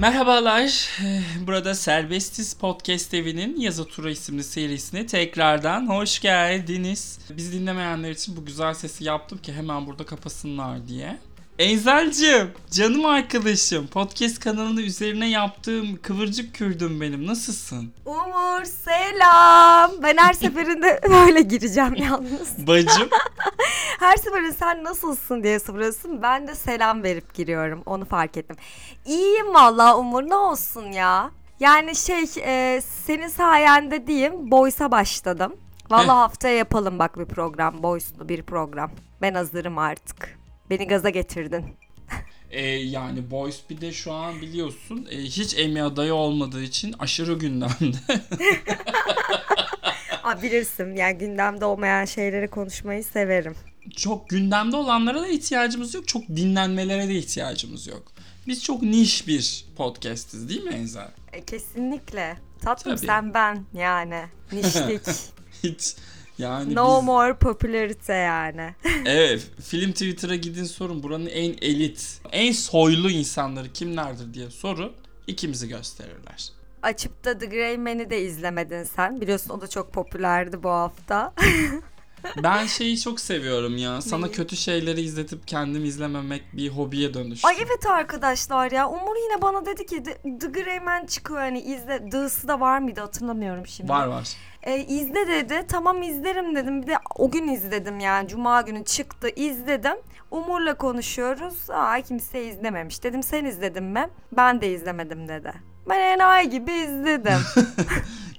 Merhabalar. Burada Serbestiz Podcast Evi'nin Yazı Tura isimli serisine tekrardan hoş geldiniz. Bizi dinlemeyenler için bu güzel sesi yaptım ki hemen burada kapasınlar diye. Enzel'cim, canım arkadaşım, podcast kanalının üzerine yaptığım kıvırcık kürdüm benim. Nasılsın? Umur selam. Ben her seferinde böyle gireceğim yalnız. Bacım, Her seferinde sen nasılsın diye soruyorsun. Ben de selam verip giriyorum. Onu fark ettim. İyiyim valla Umur ne olsun ya. Yani şey e, senin sayende diyeyim Boys'a başladım. Valla haftaya yapalım bak bir program. Boys'lu bir program. Ben hazırım artık. Beni gaza getirdin. e, yani Boys bir de şu an biliyorsun e, hiç Emmy adayı olmadığı için aşırı gündemde. Aa, bilirsin yani gündemde olmayan şeyleri konuşmayı severim. Çok gündemde olanlara da ihtiyacımız yok. Çok dinlenmelere de ihtiyacımız yok. Biz çok niş bir podcastiz değil mi Enzel? E, kesinlikle. Tatlım Tabii. sen ben yani. Nişlik. Hiç yani no biz- more popülarite yani. Evet film Twitter'a gidin sorun buranın en elit, en soylu insanları kimlerdir diye sorun ikimizi gösterirler. Açıp da The Grey Man'i de izlemedin sen. Biliyorsun o da çok popülerdi bu hafta. Ben şeyi çok seviyorum ya. Sana Neyi? kötü şeyleri izletip kendim izlememek bir hobiye dönüştü. Ay evet arkadaşlar ya. Umur yine bana dedi ki The, The Grey Man çıkıyor hani izle. D'sı da var mıydı hatırlamıyorum şimdi. Var var. E, izle dedi. Tamam izlerim dedim. Bir de o gün izledim yani. Cuma günü çıktı izledim. Umur'la konuşuyoruz. Aa kimse izlememiş. Dedim sen izledin mi? Ben de izlemedim dedi. Ben enayi gibi izledim.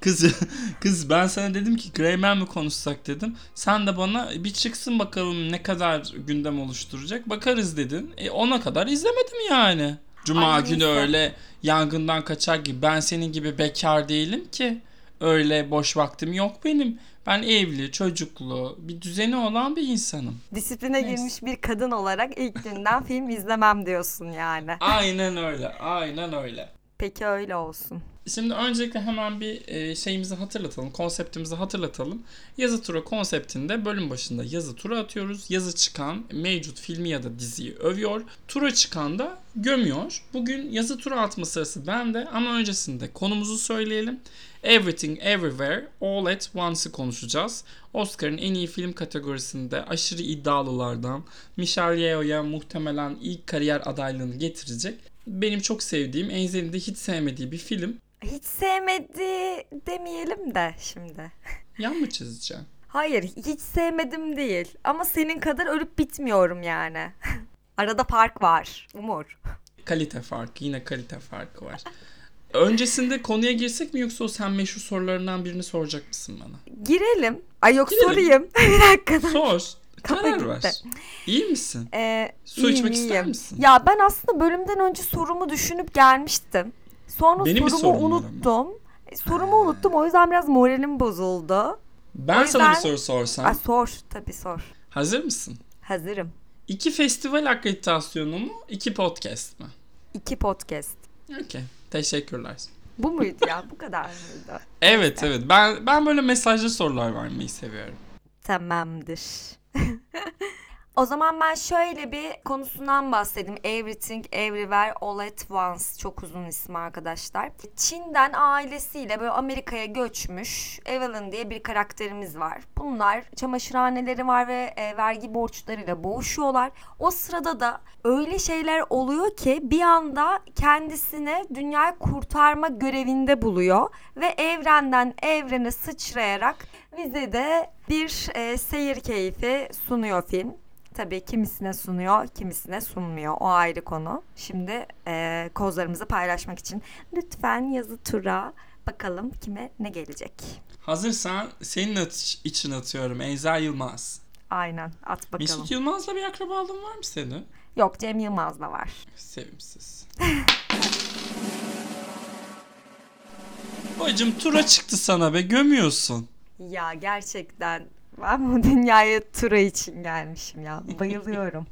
Kız kız ben sana dedim ki Greyman mi konuşsak dedim. Sen de bana bir çıksın bakalım ne kadar gündem oluşturacak. Bakarız dedin. E ona kadar izlemedim yani. Cuma Ay, günü neyse. öyle yangından kaçar gibi. Ben senin gibi bekar değilim ki. Öyle boş vaktim yok benim. Ben evli, çocuklu, bir düzeni olan bir insanım. Disipline Neyse. girmiş bir kadın olarak ilk günden film izlemem diyorsun yani. Aynen öyle, aynen öyle. Peki öyle olsun. Şimdi öncelikle hemen bir e, şeyimizi hatırlatalım, konseptimizi hatırlatalım. Yazı tura konseptinde bölüm başında yazı tura atıyoruz. Yazı çıkan mevcut filmi ya da diziyi övüyor. Tura çıkan da gömüyor. Bugün yazı tura atma sırası bende ama öncesinde konumuzu söyleyelim. Everything Everywhere All at Once'ı konuşacağız. Oscar'ın en iyi film kategorisinde aşırı iddialılardan Michelle Yeoh'ya muhtemelen ilk kariyer adaylığını getirecek. Benim çok sevdiğim, Enzel'in de hiç sevmediği bir film. Hiç sevmedi demeyelim de şimdi. Yan mı çizeceğim? Hayır hiç sevmedim değil. Ama senin kadar ölüp bitmiyorum yani. Arada fark var. Umur. Kalite farkı, yine kalite farkı var. Öncesinde konuya girsek mi yoksa o sen meşhur sorularından birini soracak mısın bana? Girelim. Ay yok Girelim. sorayım. bir dakika. Sor. Kafa Karar gitti. ver. İyi misin? Ee, Su iyiyim, içmek ister iyiyim. misin? Ya ben aslında bölümden önce sorumu düşünüp gelmiştim. Sonra Benim sorumu unuttum. E, Sorumu unuttum o yüzden biraz moralim bozuldu. Ben O sana bir yüzden- soru sorsam. Ay, sor tabii sor. Hazır mısın? Hazırım. İki festival akreditasyonu mu? iki podcast mı? İki podcast. Okey. Teşekkürler. Bu muydu ya? Bu kadar mıydı? Evet evet. Ben ben böyle mesajlı sorular vermeyi seviyorum. Tamamdır. o zaman ben şöyle bir konusundan bahsedeyim. Everything, Everywhere, All at Once. Çok uzun ismi arkadaşlar. Çin'den ailesiyle böyle Amerika'ya göçmüş Evelyn diye bir karakterimiz var. Bunlar çamaşırhaneleri var ve e, vergi borçlarıyla boğuşuyorlar. O sırada da öyle şeyler oluyor ki bir anda kendisini dünyayı kurtarma görevinde buluyor ve evrenden evrene sıçrayarak bize de bir e, seyir keyfi sunuyor film. Tabii kimisine sunuyor, kimisine sunmuyor. O ayrı konu. Şimdi e, kozlarımızı paylaşmak için lütfen yazı tura bakalım kime ne gelecek. Hazırsan senin at- için atıyorum Enzel Yılmaz. Aynen at bakalım. Mesut Yılmaz'la bir akrabalığın var mı senin? Yok Cem Yılmaz da var. Sevimsiz. Bacım tura çıktı sana be gömüyorsun. Ya gerçekten ben bu dünyaya tura için gelmişim ya. Bayılıyorum.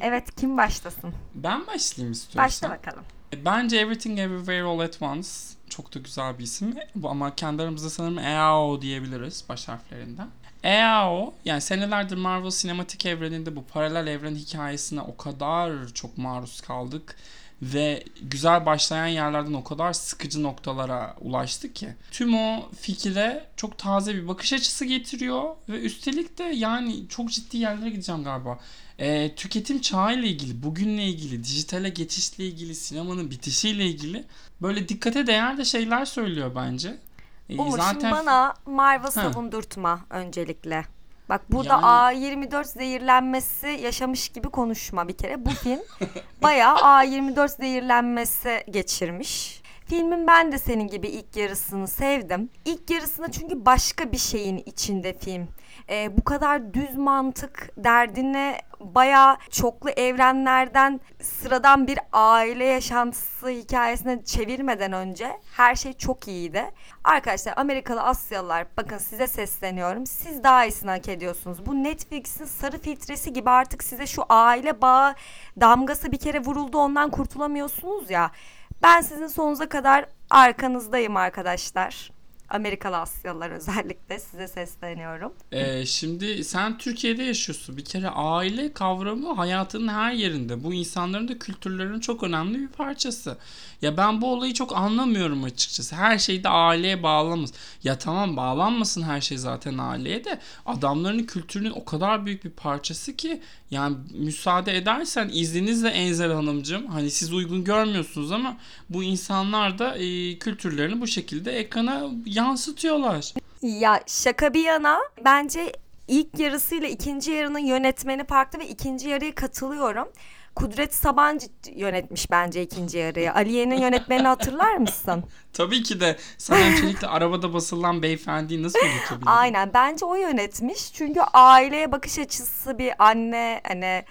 evet kim başlasın? Ben başlayayım istiyorsan. Başla bakalım. Bence Everything Everywhere All At Once çok da güzel bir isim. Bu ama kendi aramızda sanırım EAO diyebiliriz baş harflerinden. EAO yani senelerdir Marvel sinematik evreninde bu paralel evren hikayesine o kadar çok maruz kaldık ve güzel başlayan yerlerden o kadar sıkıcı noktalara ulaştı ki. Tüm o fikre çok taze bir bakış açısı getiriyor ve üstelik de yani çok ciddi yerlere gideceğim galiba. E, tüketim çağı ile ilgili, bugünle ilgili, dijitale geçişle ilgili, sinemanın bitişiyle ilgili böyle dikkate değer de şeyler söylüyor bence. E, Umur şimdi bana Marvel savundurtma öncelikle. Bak burada yani... A24 zehirlenmesi yaşamış gibi konuşma bir kere. Bu film bayağı A24 zehirlenmesi geçirmiş. Filmin ben de senin gibi ilk yarısını sevdim. İlk yarısında çünkü başka bir şeyin içinde film e, bu kadar düz mantık derdine baya çoklu evrenlerden sıradan bir aile yaşantısı hikayesine çevirmeden önce her şey çok iyiydi. Arkadaşlar Amerikalı Asyalılar bakın size sesleniyorum. Siz daha iyisini hak ediyorsunuz. Bu Netflix'in sarı filtresi gibi artık size şu aile bağı damgası bir kere vuruldu ondan kurtulamıyorsunuz ya. Ben sizin sonunuza kadar arkanızdayım arkadaşlar. Amerikalı Asyalılar özellikle size sesleniyorum. Ee, şimdi sen Türkiye'de yaşıyorsun. Bir kere aile kavramı hayatının her yerinde. Bu insanların da kültürlerinin çok önemli bir parçası. Ya ben bu olayı çok anlamıyorum açıkçası. Her şeyde aileye bağlamaz. Ya tamam bağlanmasın her şey zaten aileye de adamların kültürünün o kadar büyük bir parçası ki yani müsaade edersen izninizle Enzel Hanımcığım hani siz uygun görmüyorsunuz ama bu insanlar da e, kültürlerini bu şekilde ekrana yansıtıyorlar. Ya şaka bir yana bence ilk yarısıyla ikinci yarının yönetmeni farklı ve ikinci yarıya katılıyorum. Kudret Sabancı yönetmiş bence ikinci yarıyı. Aliye'nin yönetmenini hatırlar mısın? Tabii ki de sen öncelikle arabada basılan beyefendiyi nasıl unutabilirim? Aynen bence o yönetmiş. Çünkü aileye bakış açısı bir anne hani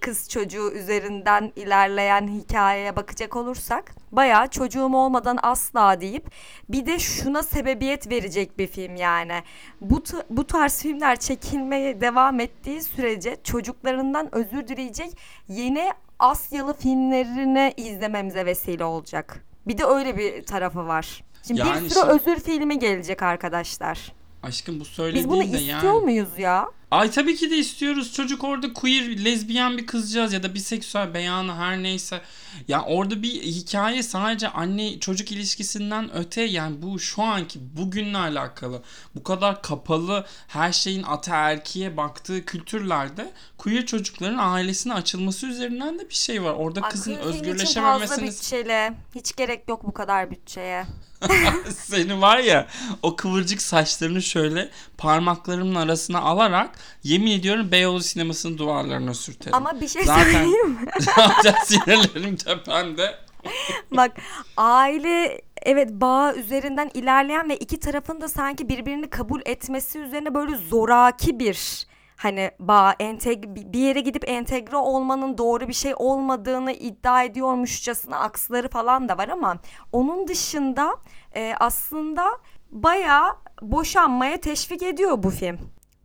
kız çocuğu üzerinden ilerleyen hikayeye bakacak olursak bayağı çocuğum olmadan asla deyip bir de şuna sebebiyet verecek bir film yani. Bu, bu tarz filmler çekilmeye devam ettiği sürece çocuklarından özür dileyecek yeni Asyalı filmlerini izlememize vesile olacak. Bir de öyle bir tarafı var. Şimdi yani bir sürü şimdi... özür filmi gelecek arkadaşlar. Aşkım bu söylediğin Biz bunu istiyor yani... muyuz ya? Ay tabii ki de istiyoruz. Çocuk orada queer, lezbiyen bir kızcağız ya da biseksüel beyanı her neyse. Ya orada bir hikaye sadece anne çocuk ilişkisinden öte yani bu şu anki bugünle alakalı. Bu kadar kapalı her şeyin ataerkiye baktığı kültürlerde queer çocukların ailesine açılması üzerinden de bir şey var. Orada Ay, kızın özgürleşememesini... Bütçeyle. Hiç gerek yok bu kadar bütçeye. Seni var ya o kıvırcık saçlarını şöyle parmaklarımın arasına alarak yemin ediyorum Beyoğlu sinemasının duvarlarına sürterim. Ama bir şey zaten, söyleyeyim mi? zaten sinirlerim tepende. Bak aile evet bağ üzerinden ilerleyen ve iki tarafın da sanki birbirini kabul etmesi üzerine böyle zoraki bir hani bağ enteg bir yere gidip entegre olmanın doğru bir şey olmadığını iddia ediyormuşçasına aksları falan da var ama onun dışında e, aslında bayağı boşanmaya teşvik ediyor bu film.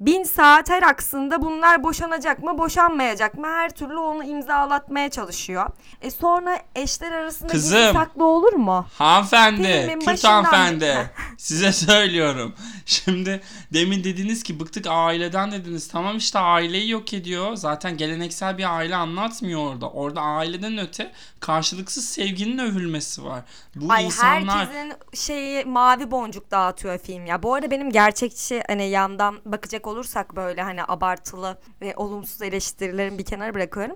Bin saat her aksında bunlar boşanacak mı boşanmayacak mı her türlü onu imzalatmaya çalışıyor. E sonra eşler arasında Kızım, gizli saklı olur mu? Hanımefendi, Kürt hanımefendi size söylüyorum. Şimdi demin dediniz ki bıktık aileden dediniz. Tamam işte aileyi yok ediyor. Zaten geleneksel bir aile anlatmıyor orada. Orada aileden öte karşılıksız sevginin övülmesi var. Bu Ay insanlar... herkesin şeyi mavi boncuk dağıtıyor film ya. Bu arada benim gerçekçi hani yandan bakacak olursak böyle hani abartılı ve olumsuz eleştirilerin bir kenara bırakıyorum.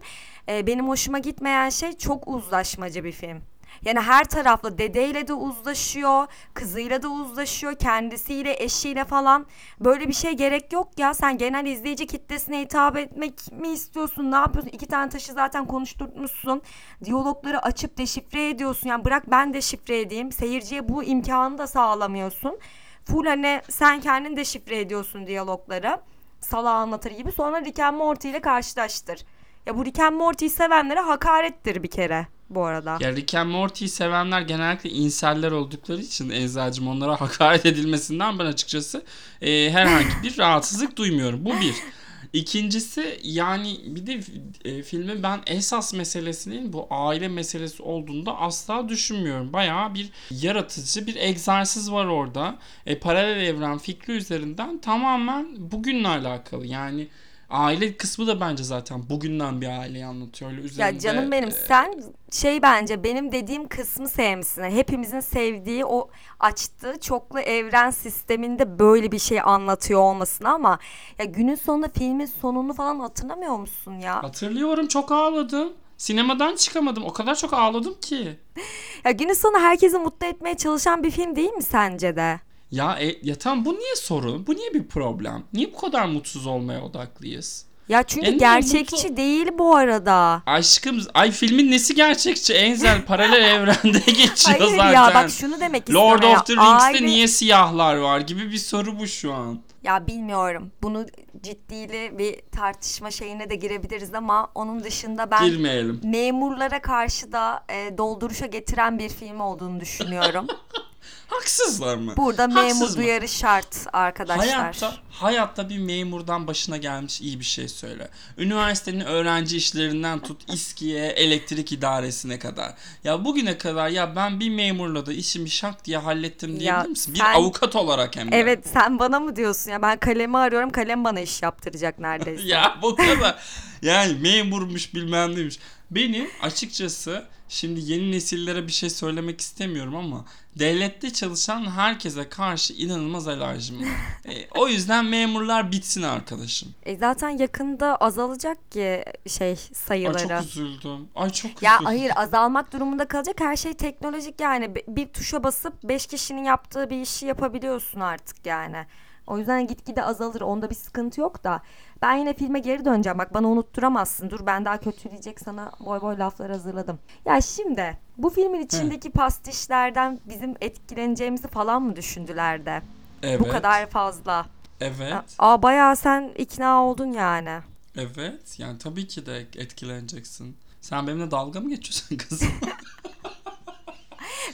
Ee, benim hoşuma gitmeyen şey çok uzlaşmacı bir film. Yani her taraflı dedeyle de uzlaşıyor, kızıyla da uzlaşıyor, kendisiyle, eşiyle falan. Böyle bir şey gerek yok ya. Sen genel izleyici kitlesine hitap etmek mi istiyorsun? Ne yapıyorsun? İki tane taşı zaten konuşturmuşsun. Diyalogları açıp deşifre ediyorsun. Yani bırak ben deşifre edeyim. Seyirciye bu imkanı da sağlamıyorsun. Full hani sen kendin deşifre ediyorsun diyalogları. Sala anlatır gibi. Sonra Rick and Morty ile karşılaştır. Ya bu Rick and Morty'yi sevenlere hakarettir bir kere bu arada. Ya Rick and Morty'yi sevenler genellikle inseller oldukları için Eczacım onlara hakaret edilmesinden ben açıkçası e, herhangi bir rahatsızlık duymuyorum. Bu bir. İkincisi yani bir de e, filmin ben esas meselesinin bu aile meselesi olduğunda asla düşünmüyorum. Bayağı bir yaratıcı bir egzersiz var orada. E, paralel evren fikri üzerinden tamamen bugünle alakalı. Yani Aile kısmı da bence zaten bugünden bir aileyi anlatıyor. Öyle üzerinde, Ya canım benim e, sen şey bence benim dediğim kısmı sevmişsin. Hepimizin sevdiği o açtığı çoklu evren sisteminde böyle bir şey anlatıyor olmasını ama ya günün sonunda filmin sonunu falan hatırlamıyor musun ya? Hatırlıyorum çok ağladım. Sinemadan çıkamadım. O kadar çok ağladım ki. Ya günün sonu herkesi mutlu etmeye çalışan bir film değil mi sence de? Ya, e, ya tamam bu niye sorun? Bu niye bir problem? Niye bu kadar mutsuz olmaya odaklıyız? Ya çünkü En gerçekçi mutlu- değil bu arada. Aşkım, ay filmin nesi gerçekçi? Enzel paralel evrende geçiyor Hayır zaten. ya bak şunu demek istiyorum. Lord of the Rings'te aile- niye siyahlar var gibi bir soru bu şu an. Ya bilmiyorum. Bunu ciddili bir tartışma şeyine de girebiliriz ama onun dışında ben Girmeyelim. memurlara karşı da e, dolduruşa getiren bir film olduğunu düşünüyorum. Haksızlar mı? Burada Haksız memur mı? duyarı şart arkadaşlar. Hayatta, hayatta bir memurdan başına gelmiş iyi bir şey söyle. Üniversitenin öğrenci işlerinden tut İSKİ'ye, elektrik idaresine kadar. Ya bugüne kadar ya ben bir memurla da işimi şak diye hallettim diyebilir misin? Bir sen- avukat olarak hem de. Evet sen bana mı diyorsun ya ben kalemi arıyorum kalem bana iş yaptıracak neredeyse. ya bu kadar. Yani memurmuş bilmem neymiş. Benim açıkçası şimdi yeni nesillere bir şey söylemek istemiyorum ama devlette çalışan herkese karşı inanılmaz alerjim var. E, o yüzden memurlar bitsin arkadaşım. E, zaten yakında azalacak ki şey Ay sayıları. çok üzüldüm. Ay çok Ya üzüldüm. hayır azalmak durumunda kalacak her şey teknolojik yani Bi- bir tuşa basıp 5 kişinin yaptığı bir işi yapabiliyorsun artık yani. O yüzden gitgide azalır onda bir sıkıntı yok da ben yine filme geri döneceğim bak bana unutturamazsın dur ben daha kötüleyecek sana boy boy laflar hazırladım. Ya şimdi bu filmin içindeki pastişlerden bizim etkileneceğimizi falan mı düşündüler de Evet. bu kadar fazla. Evet. Aa bayağı sen ikna oldun yani. Evet. Yani tabii ki de etkileneceksin. Sen benimle dalga mı geçiyorsun kızım?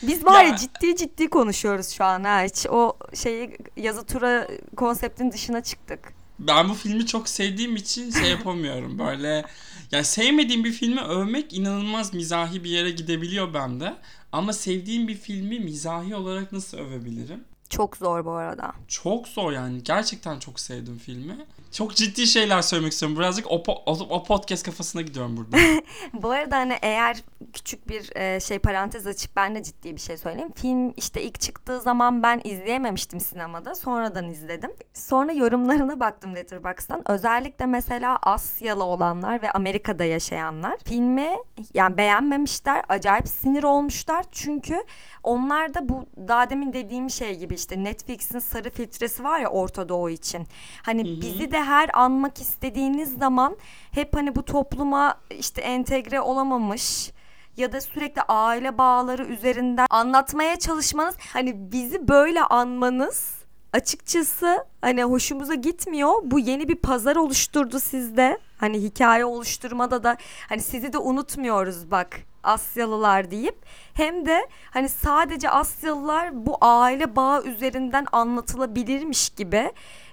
Biz var ya, Ya- ciddi ciddi konuşuyoruz şu an ha. Hiç o şeyi yazı tura konseptin dışına çıktık. ben bu filmi çok sevdiğim için şey yapamıyorum. Böyle yani sevmediğim bir filmi övmek inanılmaz mizahi bir yere gidebiliyor bende. Ama sevdiğim bir filmi mizahi olarak nasıl övebilirim? Çok zor bu arada. Çok zor yani. Gerçekten çok sevdim filmi. Çok ciddi şeyler söylemek istiyorum. Birazcık o, po- o, o podcast kafasına gidiyorum burada. Bu arada hani eğer küçük bir e, şey parantez açıp ben de ciddi bir şey söyleyeyim. Film işte ilk çıktığı zaman ben izleyememiştim sinemada. Sonradan izledim. Sonra yorumlarına baktım Letterboxd'dan. Özellikle mesela Asyalı olanlar ve Amerika'da yaşayanlar filmi yani beğenmemişler. Acayip sinir olmuşlar. Çünkü onlar da bu daha demin dediğim şey gibi işte Netflix'in sarı filtresi var ya Orta Doğu için. Hani bizi de her anmak istediğiniz zaman hep hani bu topluma işte entegre olamamış ya da sürekli aile bağları üzerinden anlatmaya çalışmanız hani bizi böyle anmanız açıkçası hani hoşumuza gitmiyor. Bu yeni bir pazar oluşturdu sizde. Hani hikaye oluşturmada da hani sizi de unutmuyoruz bak Asyalılar deyip hem de hani sadece Asyalılar bu aile bağı üzerinden anlatılabilirmiş gibi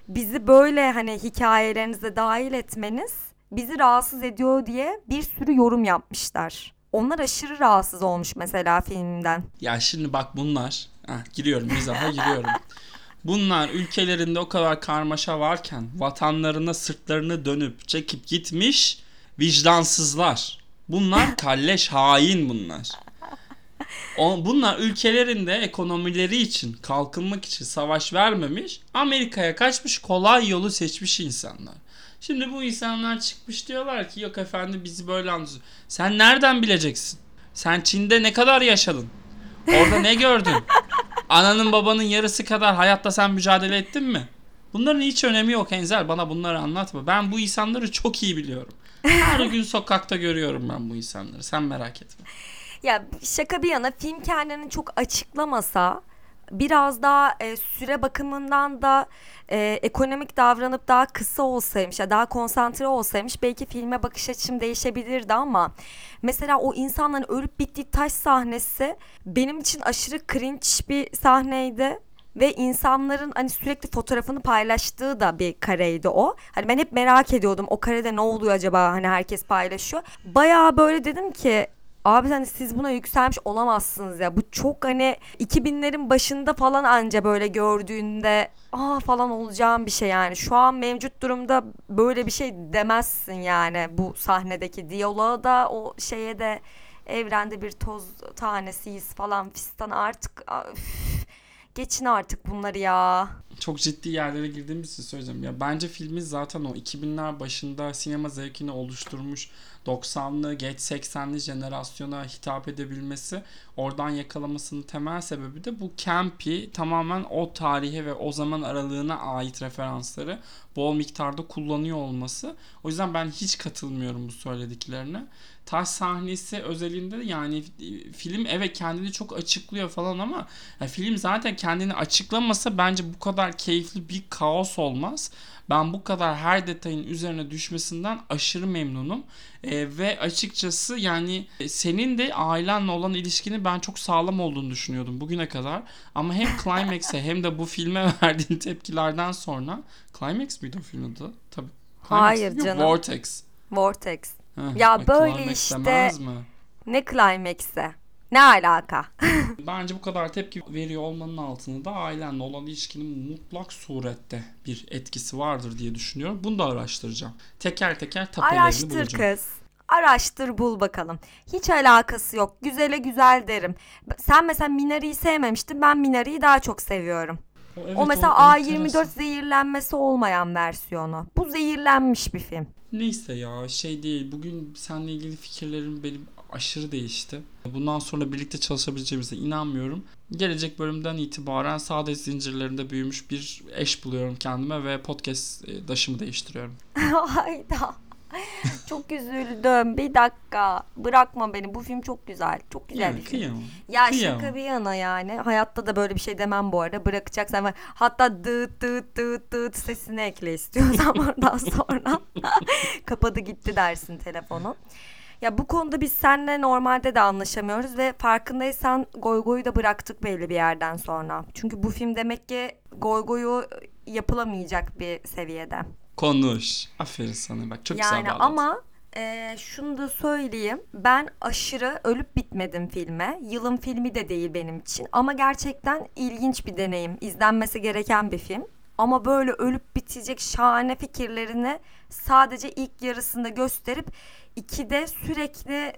bizi böyle hani hikayelerinize dahil etmeniz bizi rahatsız ediyor diye bir sürü yorum yapmışlar. Onlar aşırı rahatsız olmuş mesela filmden. Ya şimdi bak bunlar, heh, giriyorum mizaha giriyorum. Bunlar ülkelerinde o kadar karmaşa varken vatanlarına sırtlarını dönüp çekip gitmiş vicdansızlar. Bunlar kalleş hain bunlar. Bunlar ülkelerinde ekonomileri için, kalkınmak için savaş vermemiş, Amerika'ya kaçmış, kolay yolu seçmiş insanlar. Şimdi bu insanlar çıkmış diyorlar ki yok efendim bizi böyle anlıyorsun. Sen nereden bileceksin? Sen Çin'de ne kadar yaşadın? Orada ne gördün? Ananın babanın yarısı kadar hayatta sen mücadele ettin mi? Bunların hiç önemi yok Enzel. Bana bunları anlatma. Ben bu insanları çok iyi biliyorum. Her gün sokakta görüyorum ben bu insanları. Sen merak etme. Ya şaka bir yana film kendini çok açıklamasa biraz daha e, süre bakımından da e, ekonomik davranıp daha kısa olsaymış ya daha konsantre olsaymış belki filme bakış açım değişebilirdi ama mesela o insanların ölüp bittiği taş sahnesi benim için aşırı cringe bir sahneydi ve insanların hani sürekli fotoğrafını paylaştığı da bir kareydi o. Hani ben hep merak ediyordum o karede ne oluyor acaba hani herkes paylaşıyor. Bayağı böyle dedim ki Abi hani siz buna yükselmiş olamazsınız ya. Bu çok hani 2000'lerin başında falan anca böyle gördüğünde aa falan olacağım bir şey yani. Şu an mevcut durumda böyle bir şey demezsin yani bu sahnedeki diyaloğa da o şeye de evrende bir toz tanesiyiz falan fistan artık üf, geçin artık bunları ya. Çok ciddi yerlere girdiğimiz için söyleyeceğim. Ya bence filmin zaten o 2000'ler başında sinema zevkini oluşturmuş 90'lı geç 80'li jenerasyona hitap edebilmesi oradan yakalamasının temel sebebi de bu campy tamamen o tarihe ve o zaman aralığına ait referansları bol miktarda kullanıyor olması. O yüzden ben hiç katılmıyorum bu söylediklerine. Taş sahnesi özelinde yani film evet kendini çok açıklıyor falan ama yani film zaten kendini açıklamasa bence bu kadar keyifli bir kaos olmaz. Ben bu kadar her detayın üzerine düşmesinden aşırı memnunum. E, ve açıkçası yani senin de ailenle olan ilişkini ben çok sağlam olduğunu düşünüyordum bugüne kadar. Ama hem Climax'e hem de bu filme verdiğin tepkilerden sonra Climax mıydı o filmin adı? Tabii. Climax Hayır Yok, canım. Vortex. Vortex. Heh, Ya e, böyle işte- mi? Ne climax'e? Ne alaka? Bence bu kadar tepki veriyor olmanın altında da ailenle olan ilişkinin mutlak surette bir etkisi vardır diye düşünüyorum. Bunu da araştıracağım. Teker teker tapelerini Araştır bulacağım. kız. Araştır bul bakalım. Hiç alakası yok. Güzele güzel derim. Sen mesela Minari'yi sevmemiştin. Ben Minari'yi daha çok seviyorum. O, evet, o mesela o A24 enteresan. zehirlenmesi olmayan versiyonu. Bu zehirlenmiş bir film. Neyse ya şey değil. Bugün seninle ilgili fikirlerim benim aşırı değişti. Bundan sonra birlikte çalışabileceğimize inanmıyorum. Gelecek bölümden itibaren sade zincirlerinde büyümüş bir eş buluyorum kendime ve podcast e, daşımı değiştiriyorum. Hayda. çok üzüldüm. Bir dakika. Bırakma beni. Bu film çok güzel. Çok güzel Yani bir film. kıyamam. Ya Kıyamam. şaka bir yana yani. Hayatta da böyle bir şey demem bu arada. Bırakacaksan ben hatta dıt dıt dıt dıt sesini ekle istiyorsan oradan sonra. Kapadı gitti dersin telefonu. Ya bu konuda biz seninle normalde de anlaşamıyoruz ve farkındaysan Goygo'yu da bıraktık belli bir yerden sonra. Çünkü bu film demek ki Goygo'yu yapılamayacak bir seviyede. Konuş. Aferin sana bak çok güzel Yani bağladın. ama e, şunu da söyleyeyim. Ben aşırı ölüp bitmedim filme. Yılın filmi de değil benim için. Ama gerçekten ilginç bir deneyim. İzlenmesi gereken bir film. Ama böyle ölüp bitecek şahane fikirlerini sadece ilk yarısında gösterip ikide sürekli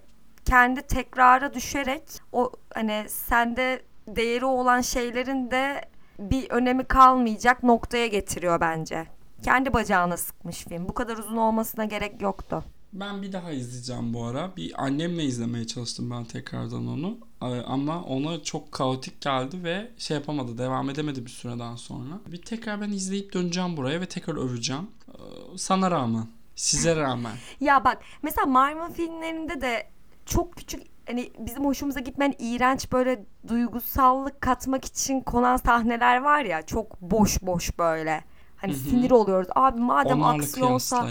kendi tekrara düşerek o hani sende değeri olan şeylerin de bir önemi kalmayacak noktaya getiriyor bence. Kendi bacağına sıkmış film. Bu kadar uzun olmasına gerek yoktu. Ben bir daha izleyeceğim bu ara. Bir annemle izlemeye çalıştım ben tekrardan onu. Ee, Ama ona çok kaotik geldi ve şey yapamadı, devam edemedi bir süreden sonra. Bir tekrar ben izleyip döneceğim buraya ve tekrar öveceğim. Ee, Sana rağmen, size rağmen. Ya bak mesela Marvel filmlerinde de çok küçük hani bizim hoşumuza gitmeyen iğrenç böyle duygusallık katmak için konan sahneler var ya çok boş boş böyle. Hani Hı hı. sinir oluyoruz. Abi madem Onlarla aksiyonsa.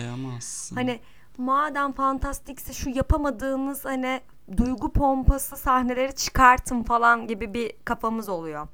Hani madem fantastikse şu yapamadığınız hani duygu pompası sahneleri çıkartın falan gibi bir kafamız oluyor.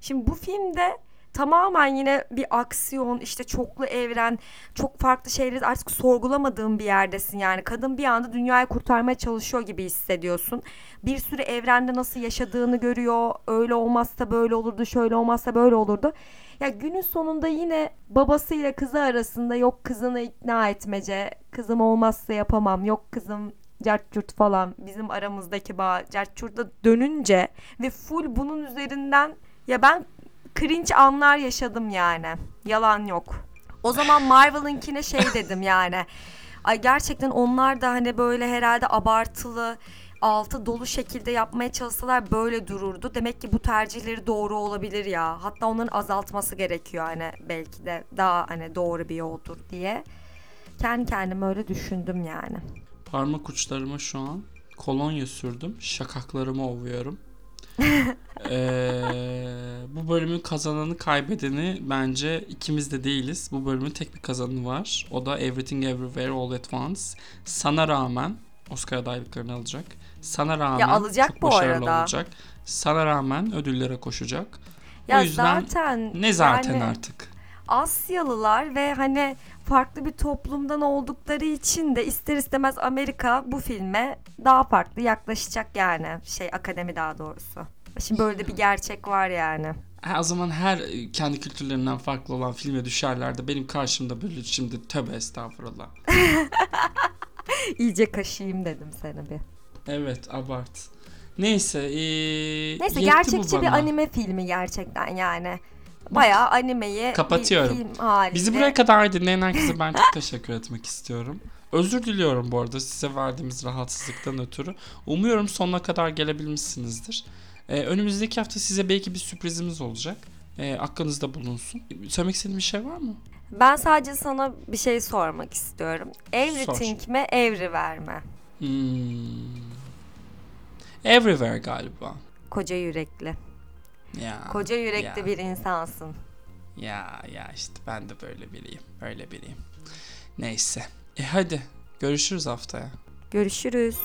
Şimdi bu filmde tamamen yine bir aksiyon işte çoklu evren çok farklı şeyleri artık sorgulamadığın bir yerdesin yani kadın bir anda dünyayı kurtarmaya çalışıyor gibi hissediyorsun. Bir sürü evrende nasıl yaşadığını görüyor öyle olmazsa böyle olurdu şöyle olmazsa böyle olurdu. Ya günün sonunda yine babasıyla kızı arasında yok kızını ikna etmece, kızım olmazsa yapamam, yok kızım cartçurt falan bizim aramızdaki bağ cartçurt'a dönünce ve full bunun üzerinden ya ben cringe anlar yaşadım yani. Yalan yok. O zaman Marvel'ınkine şey dedim yani. Ay gerçekten onlar da hani böyle herhalde abartılı altı dolu şekilde yapmaya çalışsalar böyle dururdu. Demek ki bu tercihleri doğru olabilir ya. Hatta onların azaltması gerekiyor hani belki de daha hani doğru bir yoldur diye. Kendi kendime öyle düşündüm yani. Parmak uçlarıma şu an kolonya sürdüm. Şakaklarımı ovuyorum. Ee, bu bölümün kazananı kaybedeni bence ikimiz de değiliz. Bu bölümün tek bir kazananı var. O da Everything Everywhere All At Once. Sana rağmen Oscar adaylıklarını alacak. Sana rağmen Ya alacak çok bu başarılı arada. olacak. Sana rağmen ödüllere koşacak. Ya o yüzden zaten ne zaten yani- artık. Asyalılar ve hani farklı bir toplumdan oldukları için de ister istemez Amerika bu filme daha farklı yaklaşacak yani. Şey akademi daha doğrusu. Şimdi böyle de bir gerçek var yani. Ha, o zaman her kendi kültürlerinden farklı olan filme düşerler de benim karşımda böyle şimdi tövbe estağfurullah. İyice kaşıyım dedim seni bir. Evet abart. Neyse. ee, Neyse gerçekçi bir anime filmi gerçekten yani. Bayağı animeyi Kapatıyorum. bir film halinde. Bizi buraya kadar dinleyen herkese ben çok teşekkür etmek istiyorum. Özür diliyorum bu arada size verdiğimiz rahatsızlıktan ötürü. Umuyorum sonuna kadar gelebilmişsinizdir. Ee, önümüzdeki hafta size belki bir sürprizimiz olacak. Ee, aklınızda bulunsun. Söylemek istediğin bir şey var mı? Ben sadece sana bir şey sormak istiyorum. Everything mi, Everywhere mi? Hmm. Everywhere galiba. Koca yürekli. Ya. Koca yürekli ya. bir insansın. Ya ya işte ben de böyle biriyim. Böyle biriyim. Neyse. E hadi görüşürüz haftaya. Görüşürüz.